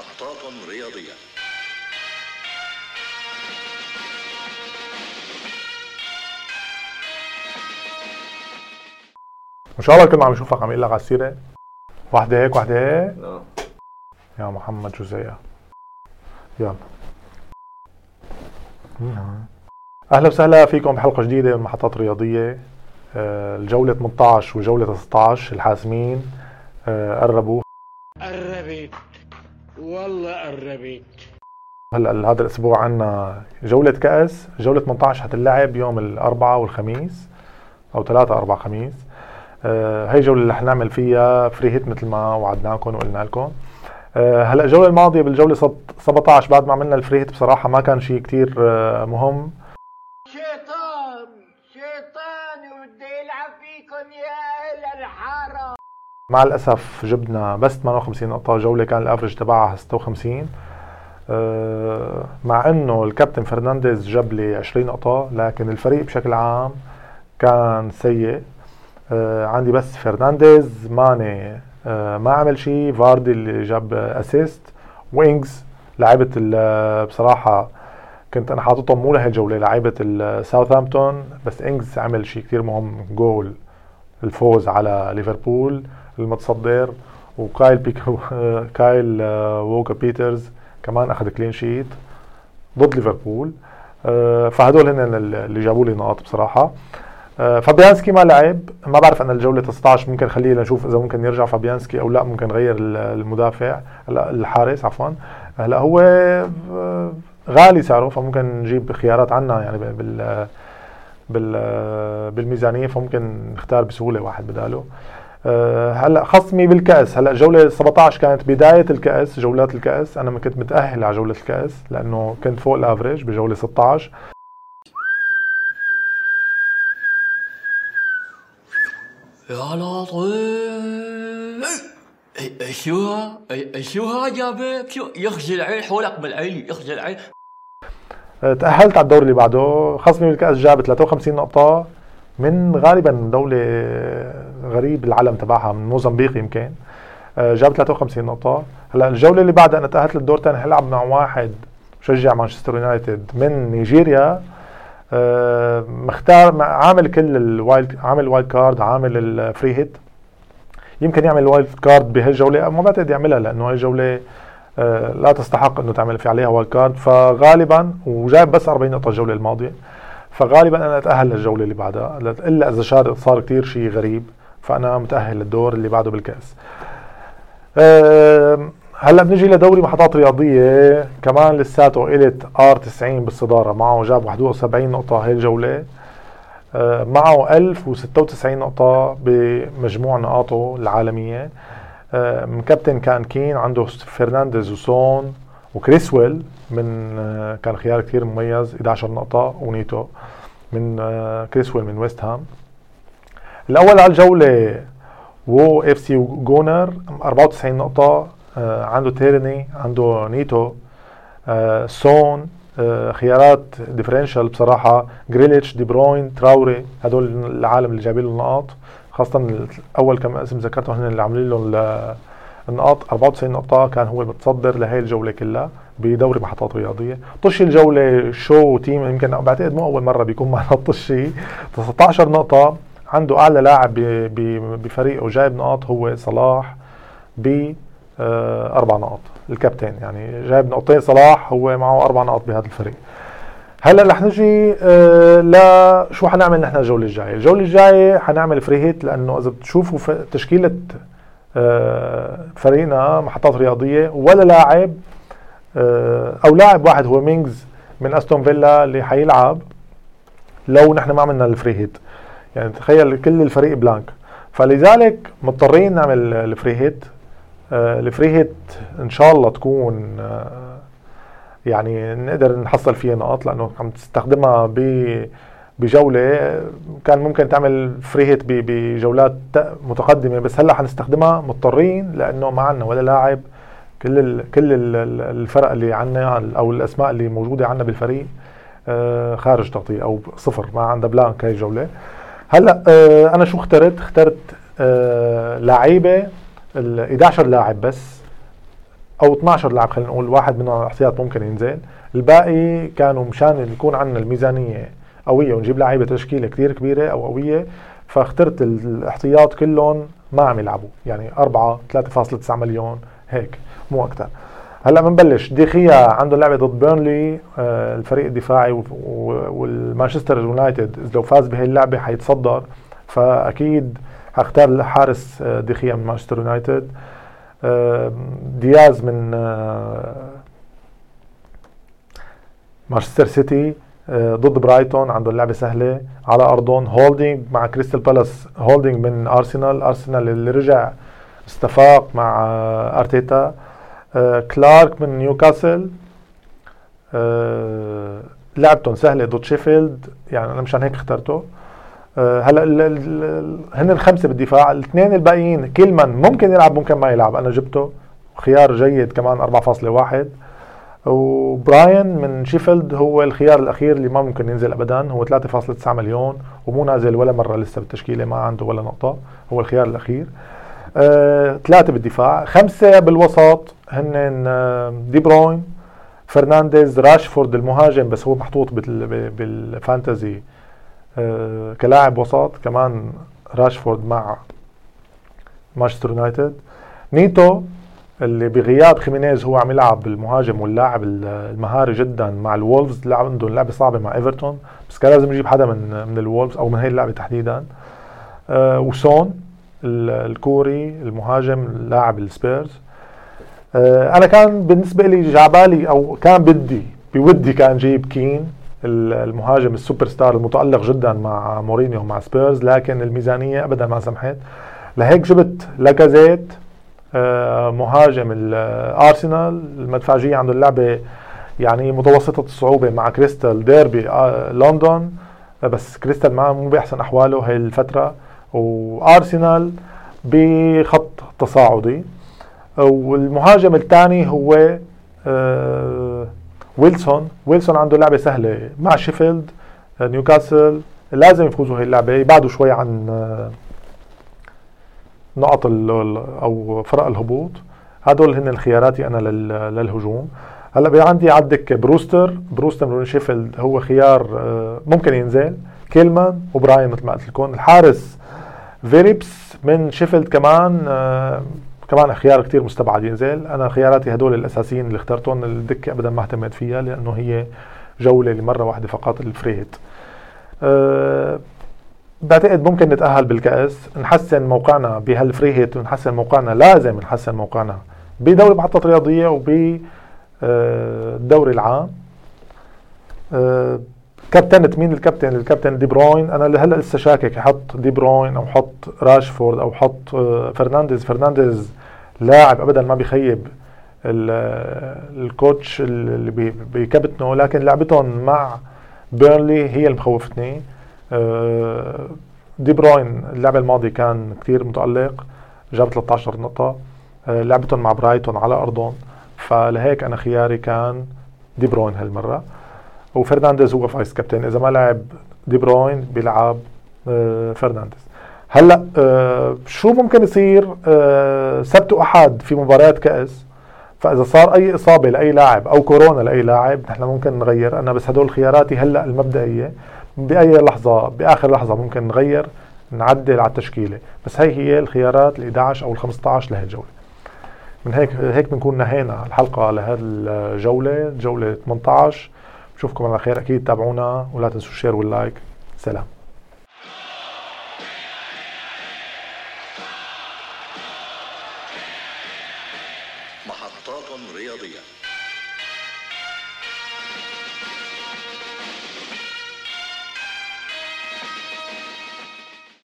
محطات رياضية. إن شاء الله كل ما عم يشوفك عم يقول لك على السيرة. واحدة هيك واحدة هيك؟ لا. يا محمد جزيئة يلا. أهلا وسهلا فيكم بحلقة جديدة من محطات رياضية. آه، الجولة 18 وجولة 16 الحاسمين آه، قربوا. قربت. والله قربت. هلا هذا الأسبوع عندنا جولة كأس جولة 18 حتلعب يوم الأربعاء والخميس أو ثلاثة أربعة خميس. آه، هي الجوله اللي حنعمل فيها free hit مثل ما وعدناكم وقلنا لكم. آه، هلا الجولة الماضية بالجولة سب- 17 بعد ما عملنا ال free hit بصراحة ما كان شيء كتير آه، مهم. مع الأسف جبنا بس 58 نقطة جولة كان ال average تبعها 56 آه، مع إنه الكابتن فرنانديز جاب لي 20 نقطة لكن الفريق بشكل عام كان سيء. آه، عندي بس فرنانديز ماني آه، ما عمل شيء فاردي اللي جاب assist وينجز لعبة ال- بصراحة كنت أنا حاططهم مو لهي الجولة لعيبة الساوثهامبتون بس إنجز عمل شيء كتير مهم جول. الفوز على ليفربول المتصدر وكايل بيكو كايل آه، ووكر بيترز كمان أخذ clean sheet ضد ليفربول. آه، فهدول هن اللي جابوا لي نقاط بصراحة. آه، فابيانسكي ما لعب. ما بعرف أنا الجولة 16 ممكن خليه لنشوف إذا ممكن يرجع فابيانسكي أو لا ممكن نغير ال- المدافع لا الحارس عفوا. هلأ هو غالي سعره فممكن نجيب خيارات عنا يعني بال بالميزانية فممكن نختار بسهولة واحد بداله. آه، هلأ خصمي بالكأس. هلأ جولة 17 كانت بداية الكأس جولات الكأس. أنا كنت متأهل على جولة الكأس لأنه كنت فوق الأفريج بجولة 16 يا لطيف. شو؟ أي أي شو ها يا بيب شو؟ يخجل عين حولك بالعين يخجل عين. تأهلت على الدور اللي بعده خصمي بالكأس جاب 53 نقطة من غالبا دولة غريب العلم تبعها من موزمبيق يمكن. آه، جاب 53 نقطة. هلأ الجولة اللي بعدها أنا تأهلت للدور الثاني هلعب مع واحد مشجع مانشستر يونايتد من نيجيريا. آه، مختار عامل كل ال wild عامل wild card عامل ال free hit. يمكن يعمل wild card بهالجولة ما بعتقد يعملها لأنه هاي الجولة آه، لا تستحق انه تعمل في عليها wild card فغالبا وجايب بس 40 نقطة الجولة الماضية فغالبا أنا أتأهل للجولة اللي بعدها. إلا إذا صار كثير شيء غريب فأنا متأهل للدور اللي بعده بالكأس. هلأ بنجي لدوري محطات رياضية. كمان لساته إلت ار 90 بالصدارة. معه جاب 71 نقطة هاي الجولة. آه، معه 1096 نقطة بمجموع نقاطه العالمية. آه، من كابتن كان كين عنده فرنانديز وسون وكريسويل من آه، كان خيار كثير مميز 11 نقطة ونيتو من آه، كريسويل من ويست هام. الأول على الجولة وو إف سي جونر 94 نقطة عنده تيرني عنده نيتو سون خيارات differential بصراحة جريليتش دي بروين تراوري هدول العالم اللي جايبين له النقاط خاصة أول كم اسم ذكرتهم هن اللي عاملين له ال- النقاط 94 نقطة كان هو المتصدر لهي الجولة كلها بدوري محطات رياضية. طشي الجولة شو تيم يمكن بعتقد مو أول مرة بيكون معنا طشي 19 نقطة عنده أعلى لاعب بفريقه جايب نقاط هو صلاح ب آه، أربع نقاط الكابتن يعني جايب نقطتين صلاح هو معه أربع نقاط بهذا الفريق. هلا رح نجي آه ل شو حنعمل نحن الجولة الجاية، الجولة الجاية حنعمل free hit لأنه إذا بتشوفوا تشكيلة آه فريقنا محطات رياضية ولا لاعب آه أو لاعب واحد هو مينجز من أستون فيلا اللي حيلعب لو نحن ما عملنا ال free hit يعني تخيل كل الفريق blank. فلذلك مضطرين نعمل ال free hit ال free hit إن شاء الله تكون يعني نقدر نحصل فيها نقاط لأنه عم تستخدمها ب بجولة. كان ممكن تعمل free hit بجولات متقدمة بس هلأ حنستخدمها مضطرين لأنه ما عندنا ولا لاعب. كل ال كل ال الفرق اللي عندنا أو الأسماء اللي موجودة عندنا بالفريق آه، خارج تغطية أو صفر ما عندها blank هاي الجولة. هلأ آه، أنا شو اخترت؟ اخترت آه، لعيبة ال 11 لاعب بس. أو 12 لاعب خلينا نقول واحد منهم على الاحتياط ممكن ينزل. الباقي كانوا مشان يكون عندنا الميزانية قوية ونجيب لعيبة تشكيلة كثير كبيرة أو قوية فاخترت الاحتياط كلهم ما عم يلعبوا. يعني 4 3.9 مليون هيك مو أكثر هلأ بنبلش ديخيا عنده لعبة ضد بيرنلي آه، الفريق الدفاعي والمانشستر يونايتد لو فاز بهي اللعبة حيتصدر. فأكيد حختار حارس آه، ديخيا من مانشستر يونايتد. دياز من مانشستر سيتي ضد برايتون عندهم لعبة سهلة على أرضهم. هولدينج مع كريستال بالاس هولدينج من أرسنال أرسنال اللي رجع استفاق مع أرتيتا. آه، كلارك من نيوكاسل. آه، لعبتهم سهلة ضد شيفيلد يعني أنا مشان هيك اخترته. آه، هلا هن الخمسة بالدفاع الاثنين الباقيين كل من ممكن يلعب ممكن ما يلعب. أنا جبته. خيار جيد كمان 4.1 وبراين من شيفيلد هو الخيار الأخير اللي ما ممكن ينزل ابدا. هو 3.9 مليون ومو نازل ولا مرة لسه بالتشكيلة ما عنده ولا نقطة. هو الخيار الأخير. آه، ثلاثة بالدفاع. خمسة بالوسط هن آه، دي بروين فرنانديز راشفورد المهاجم بس هو محطوط بال fantasy. آه، كلاعب وسط كمان راشفورد مع مانشستر يونايتد. نيتو اللي بغياب خيمينيز هو عم يلعب المهاجم واللاعب المهاري جدا مع الولفز لعب عندهم لعبة صعبة مع إيفرتون بس كان لازم يجيب حدا من من الولفز أو من هي اللعبة تحديدا. آه وسون الكوري المهاجم لاعب السبيرز. آه أنا كان بالنسبة لي جاي عبالي أو كان بدي بودي كان جيب كين. المهاجم ال super star المتألق جدا مع مورينيو مع سبيرز لكن الميزانية ابدا ما سمحت. لهيك جبت لاكازيت آه مهاجم الارسنال المدفعجية عنده اللعبة يعني متوسطة الصعوبة مع كريستال ديربي آه لندن. بس كريستال ما مو بأحسن أحواله هاي الفترة. وآرسنال بخط تصاعدي. والمهاجم الثاني هو آه ويلسون. ويلسون عنده لعبة سهلة مع شيفيلد آه، نيوكاسل. لازم يفوزوا هي اللعبة. يبعدوا شوي عن آه نقط أو فرق الهبوط. هدول هن خياراتي أنا للهجوم. هلأ عندي عندك بروستر. بروستر من شيفيلد هو خيار آه، ممكن ينزل. كيلمان وبراين مثل ما قلت لكم. الحارس فيريبس من شيفيلد كمان كمان خيار كتير مستبعد ينزل أنا خياراتي هدول الأساسيين اللي اخترتهم الدكة ابدا ما اهتميت فيها لأنه هي جولة لمرة واحدة فقط ال free hit أه بعتقد ممكن نتأهل بالكأس. نحسن موقعنا بهال free hit ونحسن موقعنا لازم نحسن موقعنا بدوري محطات رياضية وب آه، الدوري العام. أه كابتن مين الكابتن الكابتن دي بروين. أنا هلا لسه شاكك أحط دي بروين أو أحط راشفورد أو أحط آه، فرنانديز. فرنانديز لاعب ابدا ما بيخيب ال coach اللي بكابتنه لكن لعبتهم مع بيرنلي هي اللي مخوفتني. آه، دي بروين اللعبة الماضية كان كثير متألق جاب 13 نقطة. آه، لعبتهم مع برايتون على أرضهم. فلهيك أنا خياري كان دي بروين هالمرة. وفرنانديز هو vice captain. إذا ما لعب دي بروين بيلعب آه، فرنانديز. هلأ آه، شو ممكن يصير؟ آه، سبت وأحد في مباريات كأس. فإذا صار أي إصابة لأي لاعب أو كورونا لأي لاعب نحن ممكن نغير. أنا بس هدول خياراتي هلأ المبدئية. بأي لحظة بآخر لحظة ممكن نغير نعدل على التشكيلة. بس هي هي الخيارات ال 11 أو ال 15 لهي الجولة. من هيك هيك بنكون نهينا الحلقة لهذه الجوله جولة 18 بشوفكم على خير أكيد تابعونا. ولا تنسوا الشير واللايك سلام.